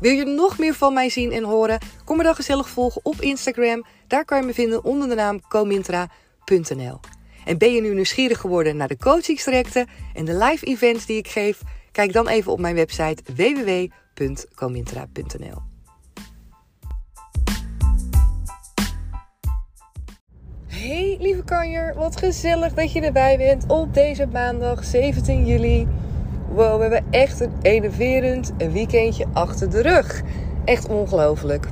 Wil je nog meer van mij zien en horen? Kom me dan gezellig volgen op Instagram. Daar kan je me vinden onder de naam comintra.nl. En ben je nu nieuwsgierig geworden naar de coachingstrajecten en de live events die ik geef? Kijk dan even op mijn website www.comintra.nl. Hey lieve kanjer, wat gezellig dat je erbij bent op deze maandag 17 juli. Wow, we hebben echt een enerverend weekendje achter de rug. Echt ongelooflijk.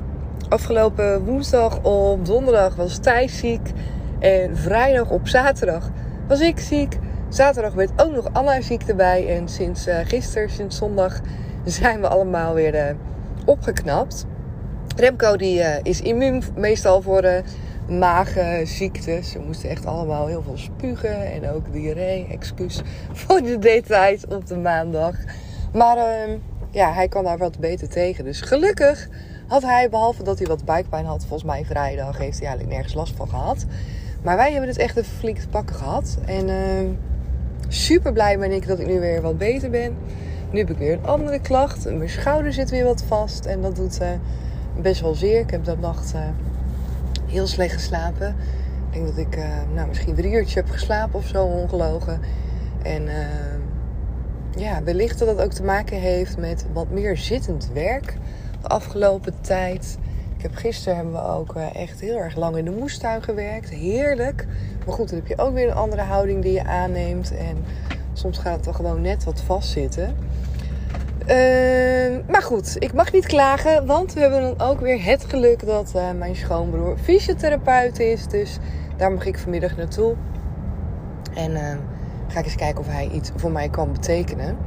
Afgelopen woensdag op donderdag was Thijs ziek. En vrijdag op zaterdag was ik ziek. Zaterdag werd ook nog Anna ziek erbij. En sinds uh, gisteren, sinds zondag, zijn we allemaal weer uh, opgeknapt. Remco die, uh, is immuun meestal voor maagziektes. Ze moesten echt allemaal heel veel spugen en ook diarree. Excuus voor de details op de maandag. Maar uh, ja, hij kan daar wat beter tegen. Dus gelukkig had hij, behalve dat hij wat buikpijn had, volgens mij vrijdag, heeft hij eigenlijk nergens last van gehad. Maar wij hebben het echt even flink te pakken gehad. En uh, super blij ben ik dat ik nu weer wat beter ben. Nu heb ik weer een andere klacht. Mijn schouder zit weer wat vast. En dat doet uh, best wel zeer. Ik heb dat nacht eh, heel slecht geslapen. Ik denk dat ik uh, nou, misschien drie uurtjes heb geslapen of zo, ongelogen. En uh, ja, wellicht dat dat ook te maken heeft met wat meer zittend werk de afgelopen tijd. Ik heb gisteren hebben we ook uh, echt heel erg lang in de moestuin gewerkt. Heerlijk. Maar goed, dan heb je ook weer een andere houding die je aanneemt. En soms gaat het dan gewoon net wat vastzitten. Uh, maar goed, ik mag niet klagen, want we hebben dan ook weer het geluk dat uh, mijn schoonbroer fysiotherapeut is. Dus daar mag ik vanmiddag naartoe. En uh, ga ik eens kijken of hij iets voor mij kan betekenen.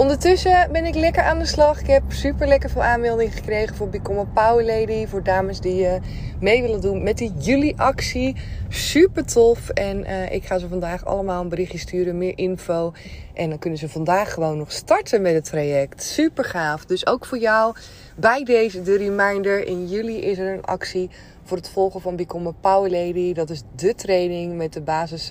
Ondertussen ben ik lekker aan de slag. Ik heb super lekker veel aanmeldingen gekregen voor Become a Power Lady. Voor dames die uh, mee willen doen met die juli-actie. Super tof. En uh, ik ga ze vandaag allemaal een berichtje sturen, meer info. En dan kunnen ze vandaag gewoon nog starten met het traject. Super gaaf. Dus ook voor jou bij deze de reminder. In juli is er een actie voor het volgen van Become a Power Lady. Dat is de training met de basis.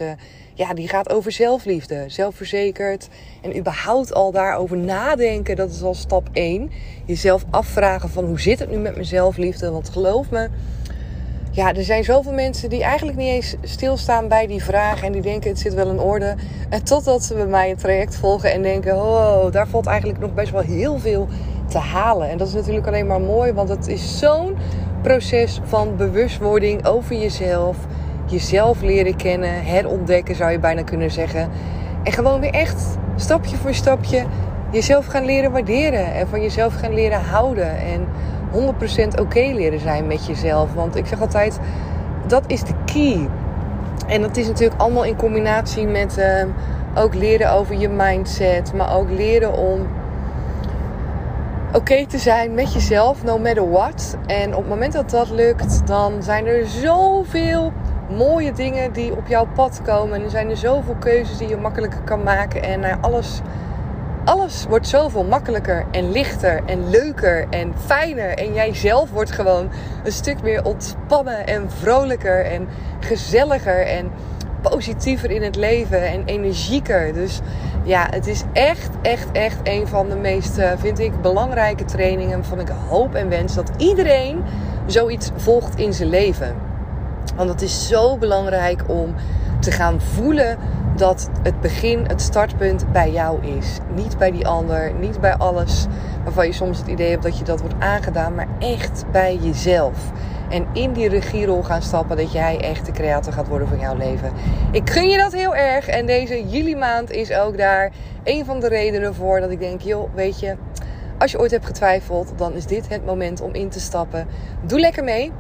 Ja, die gaat over zelfliefde, zelfverzekerd. En überhaupt al daarover nadenken, dat is al stap 1. Jezelf afvragen van hoe zit het nu met mijn zelfliefde? Want geloof me, ja, er zijn zoveel mensen die eigenlijk niet eens stilstaan bij die vraag. En die denken het zit wel in orde. En totdat ze bij mij een traject volgen en denken, oh, daar valt eigenlijk nog best wel heel veel te halen. En dat is natuurlijk alleen maar mooi, want het is zo'n proces van bewustwording over jezelf jezelf leren kennen, herontdekken zou je bijna kunnen zeggen. En gewoon weer echt stapje voor stapje jezelf gaan leren waarderen en van jezelf gaan leren houden. En 100% oké leren zijn met jezelf. Want ik zeg altijd, dat is de key. En dat is natuurlijk allemaal in combinatie met uh, ook leren over je mindset, maar ook leren om oké te zijn met jezelf, no matter what. En op het moment dat dat lukt, dan zijn er zoveel mooie dingen die op jouw pad komen. En er zijn er zoveel keuzes die je makkelijker kan maken. En uh, alles, alles wordt zoveel makkelijker en lichter en leuker en fijner. En jij zelf wordt gewoon een stuk meer ontspannen en vrolijker en gezelliger en positiever in het leven en energieker. Dus ja, het is echt, echt, echt een van de meest, uh, vind ik, belangrijke trainingen. Van ik hoop en wens dat iedereen zoiets volgt in zijn leven. Want het is zo belangrijk om te gaan voelen dat het begin, het startpunt bij jou is. Niet bij die ander, niet bij alles waarvan je soms het idee hebt dat je dat wordt aangedaan, maar echt bij jezelf. En in die regierol gaan stappen dat jij echt de creator gaat worden van jouw leven. Ik gun je dat heel erg. En deze juli maand is ook daar een van de redenen voor dat ik denk, joh, weet je, als je ooit hebt getwijfeld, dan is dit het moment om in te stappen. Doe lekker mee.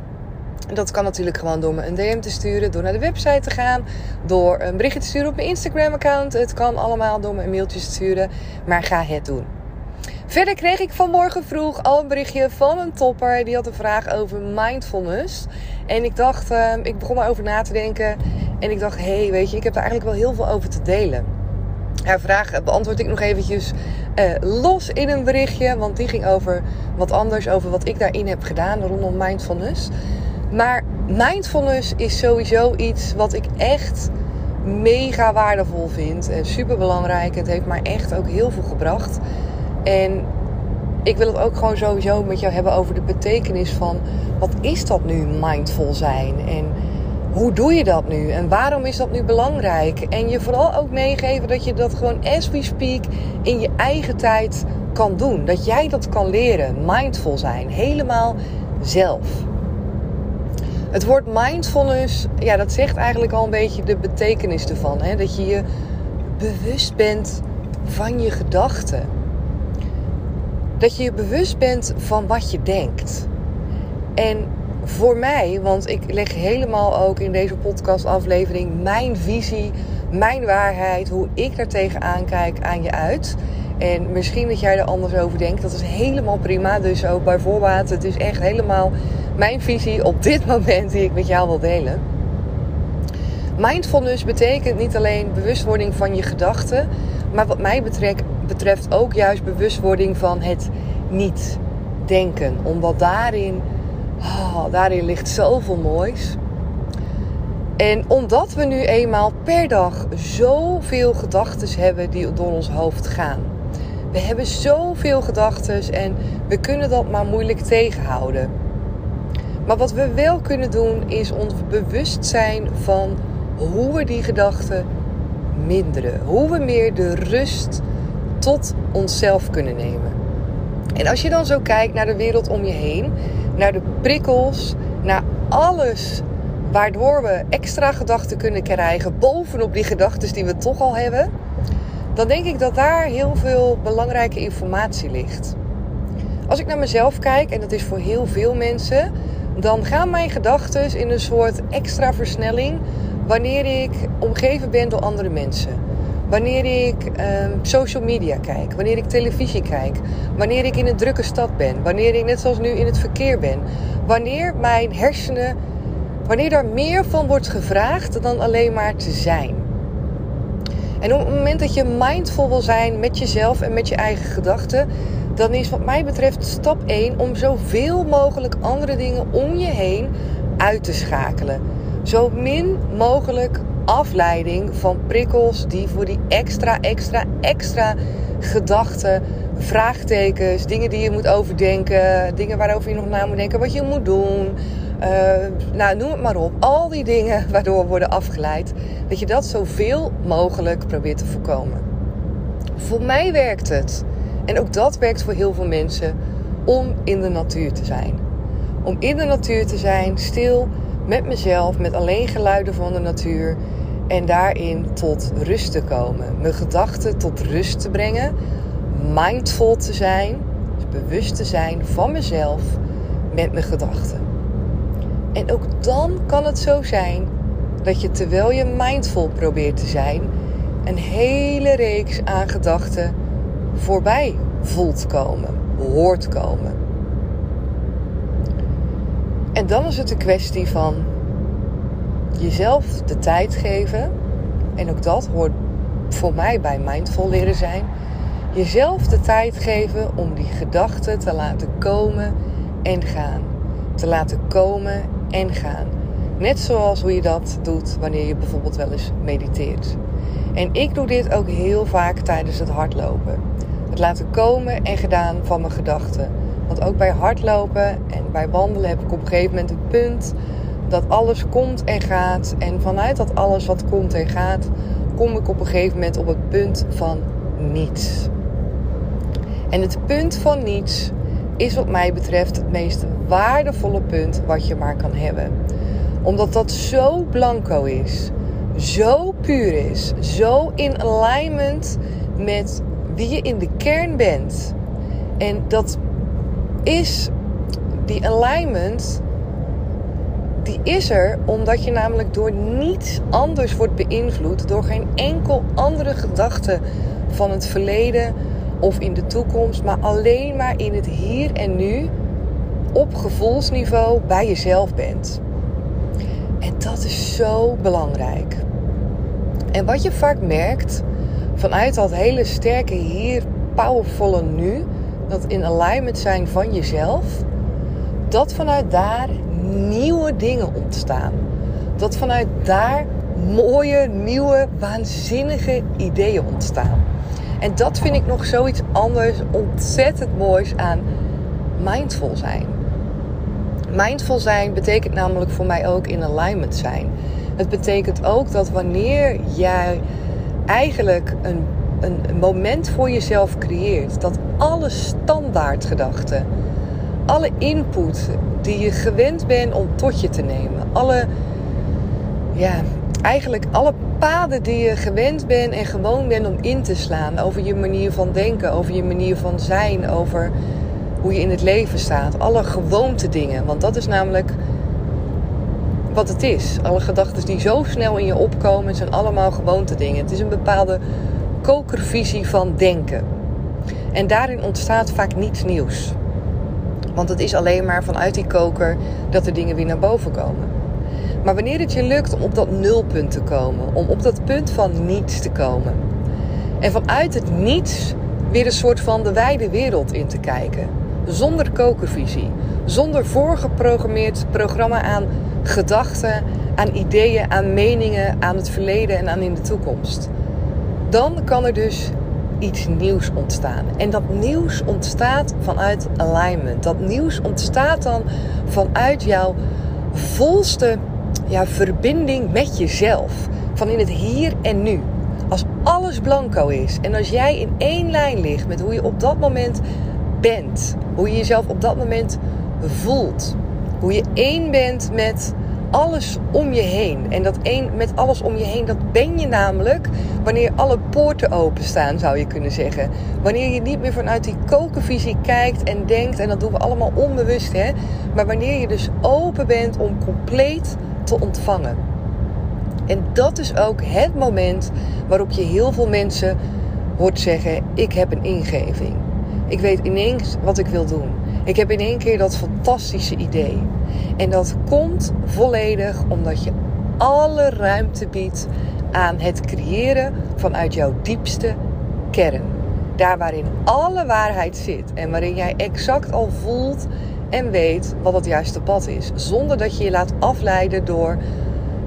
Dat kan natuurlijk gewoon door me een DM te sturen, door naar de website te gaan, door een berichtje te sturen op mijn Instagram-account. Het kan allemaal door me een mailtje te sturen, maar ga het doen. Verder kreeg ik vanmorgen vroeg al een berichtje van een topper. Die had een vraag over mindfulness. En ik dacht, uh, ik begon erover na te denken. En ik dacht, hé, hey, weet je, ik heb er eigenlijk wel heel veel over te delen. Haar vraag beantwoord ik nog eventjes uh, los in een berichtje. Want die ging over wat anders, over wat ik daarin heb gedaan rondom mindfulness. Maar mindfulness is sowieso iets wat ik echt mega waardevol vind. En super belangrijk. Het heeft mij echt ook heel veel gebracht. En ik wil het ook gewoon sowieso met jou hebben over de betekenis van wat is dat nu mindful zijn? En hoe doe je dat nu? En waarom is dat nu belangrijk? En je vooral ook meegeven dat je dat gewoon as we speak in je eigen tijd kan doen. Dat jij dat kan leren. Mindful zijn. Helemaal zelf. Het woord mindfulness, ja, dat zegt eigenlijk al een beetje de betekenis ervan. Hè? Dat je je bewust bent van je gedachten. Dat je je bewust bent van wat je denkt. En voor mij, want ik leg helemaal ook in deze podcastaflevering mijn visie, mijn waarheid, hoe ik daar tegenaan kijk aan je uit. En misschien dat jij er anders over denkt, dat is helemaal prima. Dus ook bij voorbaat, het is echt helemaal mijn visie op dit moment die ik met jou wil delen. Mindfulness betekent niet alleen bewustwording van je gedachten, maar wat mij betrekt, betreft ook juist bewustwording van het niet denken. Omdat daarin, oh, daarin ligt zoveel moois. En omdat we nu eenmaal per dag zoveel gedachten hebben die door ons hoofd gaan. We hebben zoveel gedachten en we kunnen dat maar moeilijk tegenhouden. Maar wat we wel kunnen doen is ons bewust zijn van hoe we die gedachten minderen. Hoe we meer de rust tot onszelf kunnen nemen. En als je dan zo kijkt naar de wereld om je heen, naar de prikkels, naar alles waardoor we extra gedachten kunnen krijgen bovenop die gedachten die we toch al hebben, dan denk ik dat daar heel veel belangrijke informatie ligt. Als ik naar mezelf kijk, en dat is voor heel veel mensen, dan gaan mijn gedachten in een soort extra versnelling wanneer ik omgeven ben door andere mensen. Wanneer ik um, social media kijk, wanneer ik televisie kijk, wanneer ik in een drukke stad ben, wanneer ik net zoals nu in het verkeer ben, wanneer mijn hersenen, wanneer daar meer van wordt gevraagd dan alleen maar te zijn. En op het moment dat je mindful wil zijn met jezelf en met je eigen gedachten, dan is wat mij betreft stap 1 om zoveel mogelijk andere dingen om je heen uit te schakelen. Zo min mogelijk afleiding van prikkels die voor die extra, extra, extra gedachten, vraagtekens, dingen die je moet overdenken, dingen waarover je nog na moet denken, wat je moet doen. Uh, nou, noem het maar op. Al die dingen waardoor we worden afgeleid, dat je dat zoveel mogelijk probeert te voorkomen. Voor mij werkt het, en ook dat werkt voor heel veel mensen, om in de natuur te zijn. Om in de natuur te zijn, stil, met mezelf, met alleen geluiden van de natuur. En daarin tot rust te komen. Mijn gedachten tot rust te brengen. Mindful te zijn. Dus bewust te zijn van mezelf met mijn gedachten. En ook dan kan het zo zijn dat je terwijl je mindful probeert te zijn, een hele reeks aan gedachten voorbij voelt komen, hoort komen. En dan is het een kwestie van jezelf de tijd geven. En ook dat hoort voor mij bij mindful leren zijn. Jezelf de tijd geven om die gedachten te laten komen en gaan. Te laten komen en gaan. Net zoals hoe je dat doet wanneer je bijvoorbeeld wel eens mediteert. En ik doe dit ook heel vaak tijdens het hardlopen. Het laten komen en gedaan van mijn gedachten. Want ook bij hardlopen en bij wandelen heb ik op een gegeven moment een punt dat alles komt en gaat. En vanuit dat alles wat komt en gaat, kom ik op een gegeven moment op het punt van niets. En het punt van niets is wat mij betreft het meest waardevolle punt wat je maar kan hebben. Omdat dat zo blanco is, zo puur is, zo in alignment met wie je in de kern bent. En dat is die alignment die is er omdat je namelijk door niets anders wordt beïnvloed, door geen enkel andere gedachte van het verleden of in de toekomst, maar alleen maar in het hier en nu op gevoelsniveau bij jezelf bent. En dat is zo belangrijk. En wat je vaak merkt vanuit dat hele sterke hier, powervolle nu, dat in alignment zijn van jezelf, dat vanuit daar nieuwe dingen ontstaan. Dat vanuit daar mooie, nieuwe, waanzinnige ideeën ontstaan. En dat vind ik nog zoiets anders, ontzettend moois aan mindful zijn. Mindful zijn betekent namelijk voor mij ook in alignment zijn. Het betekent ook dat wanneer jij eigenlijk een, een moment voor jezelf creëert, dat alle standaardgedachten, alle input die je gewend bent om tot je te nemen, alle, ja, eigenlijk alle paden die je gewend bent en gewoon bent om in te slaan. Over je manier van denken, over je manier van zijn, over hoe je in het leven staat. Alle gewoonte dingen. Want dat is namelijk wat het is. Alle gedachten die zo snel in je opkomen, zijn allemaal gewoonte dingen. Het is een bepaalde kokervisie van denken. En daarin ontstaat vaak niets nieuws. Want het is alleen maar vanuit die koker dat er dingen weer naar boven komen. Maar wanneer het je lukt om op dat nulpunt te komen, om op dat punt van niets te komen. En vanuit het niets weer een soort van de wijde wereld in te kijken. Zonder kokervisie, zonder voorgeprogrammeerd programma aan gedachten, aan ideeën, aan meningen, aan het verleden en aan in de toekomst. Dan kan er dus iets nieuws ontstaan. En dat nieuws ontstaat vanuit alignment. Dat nieuws ontstaat dan vanuit jouw volste ja, verbinding met jezelf. Van in het hier en nu. Als alles blanco is en als jij in één lijn ligt met hoe je op dat moment bent, hoe je jezelf op dat moment voelt, hoe je één bent met alles om je heen. En dat één met alles om je heen, dat ben je namelijk wanneer alle poorten openstaan, zou je kunnen zeggen. Wanneer je niet meer vanuit die kokenvisie kijkt en denkt, en dat doen we allemaal onbewust, hè. Maar wanneer je dus open bent om compleet te ontvangen. En dat is ook het moment waarop je heel veel mensen hoort zeggen: Ik heb een ingeving. Ik weet ineens wat ik wil doen. Ik heb in één keer dat fantastische idee. En dat komt volledig omdat je alle ruimte biedt aan het creëren vanuit jouw diepste kern. Daar waarin alle waarheid zit en waarin jij exact al voelt en weet wat het juiste pad is. Zonder dat je je laat afleiden door,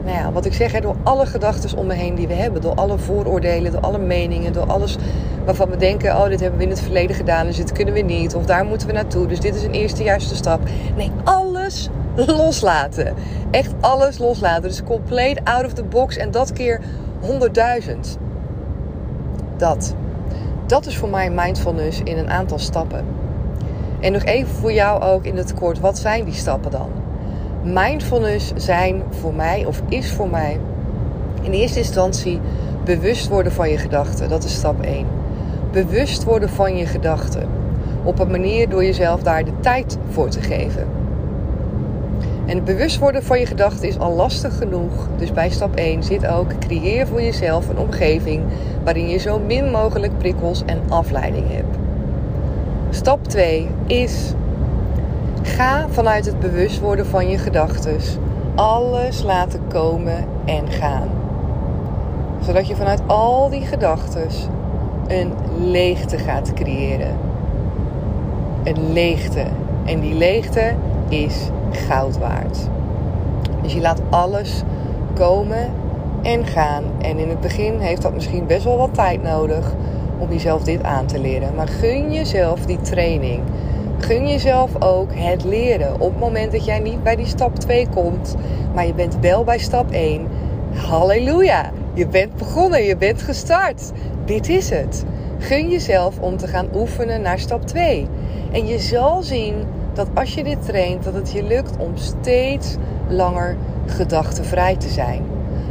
nou ja, wat ik zeg, door alle gedachten om me heen die we hebben. Door alle vooroordelen, door alle meningen, door alles waarvan we denken: oh, dit hebben we in het verleden gedaan, dus dit kunnen we niet. Of daar moeten we naartoe, dus dit is een eerste juiste stap. Nee, alles loslaten. Echt alles loslaten. Dus compleet out of the box en dat keer 100.000. Dat. Dat is voor mij mindfulness in een aantal stappen. En nog even voor jou ook in het kort, wat zijn die stappen dan? Mindfulness zijn voor mij, of is voor mij, in eerste instantie bewust worden van je gedachten. Dat is stap 1. Bewust worden van je gedachten. Op een manier door jezelf daar de tijd voor te geven. En het bewust worden van je gedachten is al lastig genoeg. Dus bij stap 1 zit ook: creëer voor jezelf een omgeving waarin je zo min mogelijk prikkels en afleiding hebt. Stap 2 is: ga vanuit het bewust worden van je gedachten alles laten komen en gaan. Zodat je vanuit al die gedachten een leegte gaat creëren. Een leegte. En die leegte is goud waard. Dus je laat alles komen en gaan. En in het begin heeft dat misschien best wel wat tijd nodig om jezelf dit aan te leren. Maar gun jezelf die training. Gun jezelf ook het leren. Op het moment dat jij niet bij die stap 2 komt, maar je bent wel bij stap 1, Halleluja! Je bent begonnen, je bent gestart. Dit is het. Gun jezelf om te gaan oefenen naar stap 2. En je zal zien dat als je dit traint, dat het je lukt om steeds langer gedachtenvrij te zijn.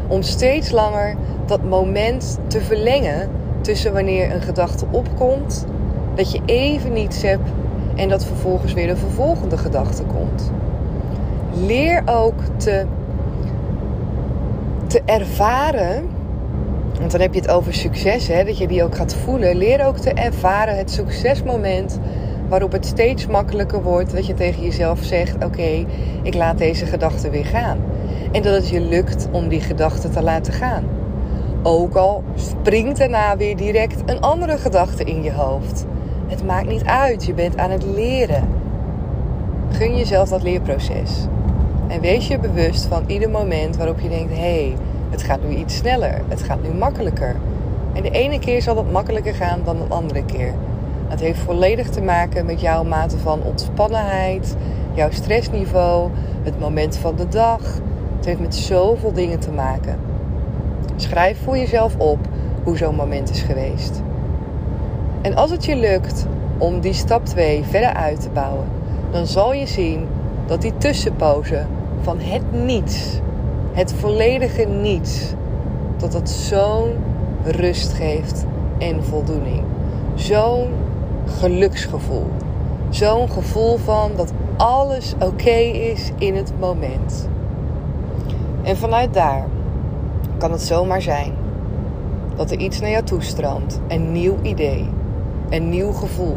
Om steeds langer dat moment te verlengen tussen wanneer een gedachte opkomt, dat je even niets hebt en dat vervolgens weer de vervolgende gedachte komt. Leer ook te, te ervaren, want dan heb je het over succes, hè, dat je die ook gaat voelen. Leer ook te ervaren het succesmoment waarop het steeds makkelijker wordt dat je tegen jezelf zegt: Oké, ik laat deze gedachte weer gaan. En dat het je lukt om die gedachte te laten gaan. Ook al springt daarna weer direct een andere gedachte in je hoofd. Het maakt niet uit, je bent aan het leren. Gun jezelf dat leerproces. En wees je bewust van ieder moment waarop je denkt: hé, hey, het gaat nu iets sneller, het gaat nu makkelijker. En de ene keer zal het makkelijker gaan dan de andere keer. Het heeft volledig te maken met jouw mate van ontspannenheid, jouw stressniveau, het moment van de dag. Het heeft met zoveel dingen te maken. Schrijf voor jezelf op hoe zo'n moment is geweest. En als het je lukt om die stap 2 verder uit te bouwen, dan zal je zien dat die tussenpozen van het niets, het volledige niets, dat dat zo'n rust geeft en voldoening. Zo'n geluksgevoel. Zo'n gevoel van dat alles oké is in het moment. En vanuit daar kan het zomaar zijn dat er iets naar jou toestroomt. Een nieuw idee. Een nieuw gevoel.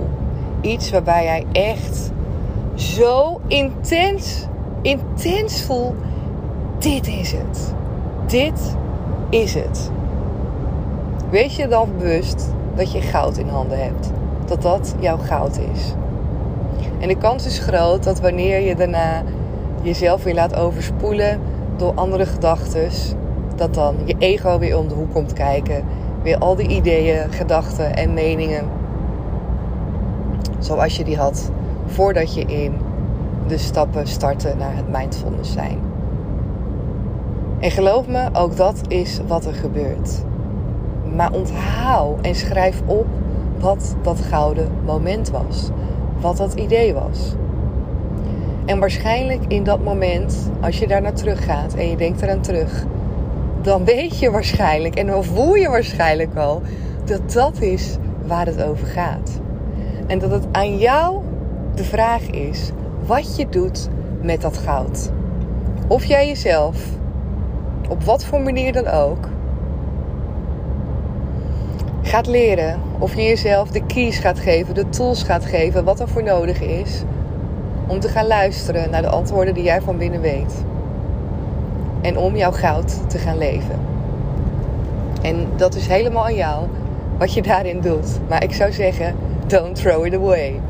Iets waarbij jij echt zo intens, intens voelt. Dit is het. Dit is het. Wees je dan bewust dat je goud in handen hebt. Dat dat jouw goud is. En de kans is groot dat wanneer je daarna jezelf weer laat overspoelen door andere gedachten, dat dan je ego weer om de hoek komt kijken. Weer al die ideeën, gedachten en meningen. Zoals je die had voordat je in de stappen startte naar het mindfulness zijn. En geloof me, ook dat is wat er gebeurt. Maar onthoud en schrijf op wat dat gouden moment was. Wat dat idee was. En waarschijnlijk in dat moment, als je daar naar terug gaat en je denkt eraan terug, dan weet je waarschijnlijk en dan voel je waarschijnlijk al dat dat is waar het over gaat. En dat het aan jou de vraag is wat je doet met dat goud. Of jij jezelf, op wat voor manier dan ook, gaat leren. Of je jezelf de keys gaat geven, de tools gaat geven, wat er voor nodig is. Om te gaan luisteren naar de antwoorden die jij van binnen weet. En om jouw goud te gaan leven. En dat is helemaal aan jou wat je daarin doet. Maar ik zou zeggen, don't throw it away.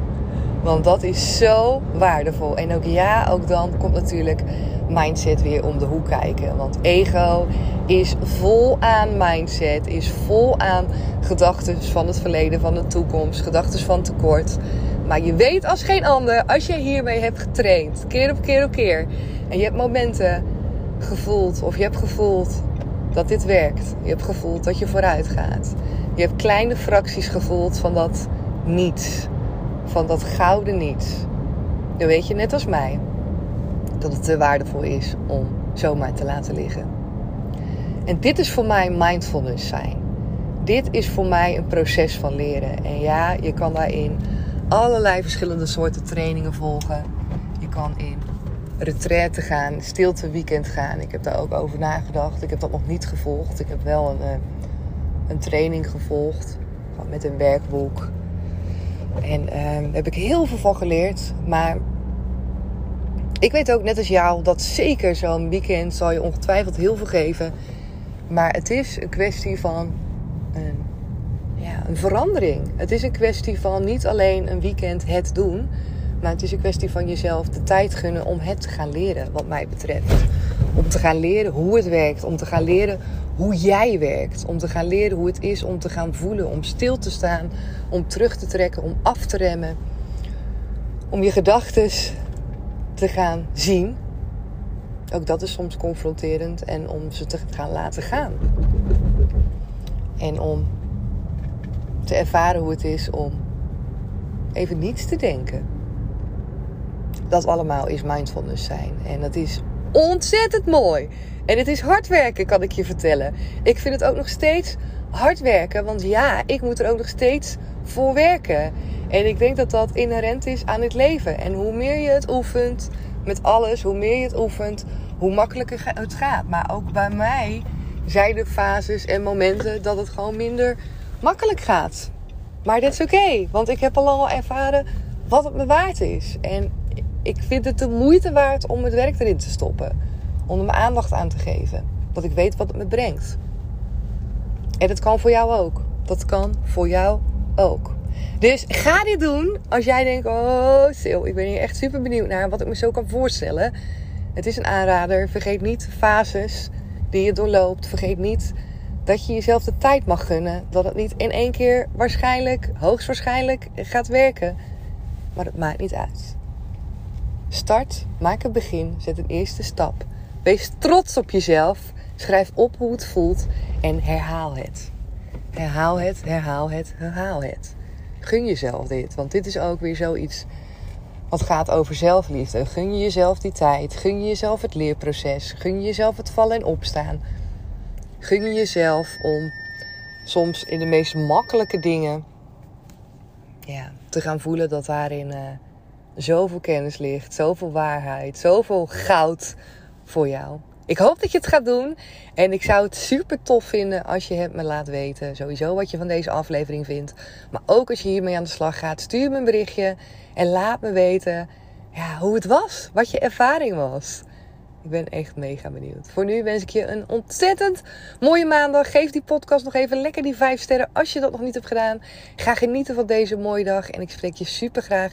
Want dat is zo waardevol. En ook ja, ook dan komt natuurlijk mindset weer om de hoek kijken. Want ego is vol aan mindset, is vol aan gedachten van het verleden, van de toekomst, gedachten van tekort. Maar je weet als geen ander, als je hiermee hebt getraind, keer op keer op keer, en je hebt momenten gevoeld, of je hebt gevoeld dat dit werkt. Je hebt gevoeld dat je vooruit gaat. Je hebt kleine fracties gevoeld van dat niets, van dat gouden niets. Dan weet je net als mij dat het te waardevol is om zomaar te laten liggen. En dit is voor mij mindfulness zijn. Dit is voor mij een proces van leren. En ja, je kan daarin allerlei verschillende soorten trainingen volgen. Je kan in retraite gaan, stilte weekend gaan. Ik heb daar ook over nagedacht. Ik heb dat nog niet gevolgd. Ik heb wel een, eh, een training gevolgd met een werkboek. En daar ehm, heb ik heel veel van geleerd. Maar ik weet ook net als jou dat zeker zo'n weekend zal je ongetwijfeld heel veel geven. Maar het is een kwestie van een, ja, een verandering. Het is een kwestie van niet alleen een weekend het doen. Maar het is een kwestie van jezelf de tijd gunnen om het te gaan leren, wat mij betreft. Om te gaan leren hoe het werkt. Om te gaan leren hoe jij werkt. Om te gaan leren hoe het is om te gaan voelen. Om stil te staan. Om terug te trekken. Om af te remmen. Om je gedachten te gaan zien. Ook dat is soms confronterend en om ze te gaan laten gaan. En om te ervaren hoe het is om even niets te denken. Dat allemaal is mindfulness zijn. En dat is ontzettend mooi. En het is hard werken, kan ik je vertellen. Ik vind het ook nog steeds hard werken. Want ja, ik moet er ook nog steeds voor werken. En ik denk dat dat inherent is aan het leven. En hoe meer je het oefent met alles, hoe meer je het oefent, hoe makkelijker het gaat. Maar ook bij mij zijn er fases en momenten dat het gewoon minder makkelijk gaat. Maar dat is oké, want ik heb al ervaren wat het me waard is. En ik vind het de moeite waard om het werk erin te stoppen. Om er mijn aandacht aan te geven. Want ik weet wat het me brengt. En dat kan voor jou ook. Dat kan voor jou ook. Dus ga dit doen als jij denkt: Oh, Sil, ik ben hier echt super benieuwd naar wat ik me zo kan voorstellen. Het is een aanrader. Vergeet niet fases die je doorloopt. Vergeet niet dat je jezelf de tijd mag gunnen. Dat het niet in één keer waarschijnlijk, hoogstwaarschijnlijk gaat werken. Maar het maakt niet uit. Start, maak een begin, zet een eerste stap. Wees trots op jezelf. Schrijf op hoe het voelt en herhaal het. Herhaal het, herhaal het, herhaal het. Gun jezelf dit, want dit is ook weer zoiets wat gaat over zelfliefde. Gun je jezelf die tijd. Gun je jezelf het leerproces. Gun je jezelf het vallen en opstaan. Gun je jezelf om soms in de meest makkelijke dingen ja, te gaan voelen dat daarin uh, zoveel kennis ligt, zoveel waarheid, zoveel goud voor jou. Ik hoop dat je het gaat doen. En ik zou het super tof vinden als je het me laat weten. Sowieso wat je van deze aflevering vindt. Maar ook als je hiermee aan de slag gaat. Stuur me een berichtje. En laat me weten ja, hoe het was. Wat je ervaring was. Ik ben echt mega benieuwd. Voor nu wens ik je een ontzettend mooie maandag. Geef die podcast nog even lekker die 5 sterren als je dat nog niet hebt gedaan. Ga genieten van deze mooie dag. En ik spreek je super graag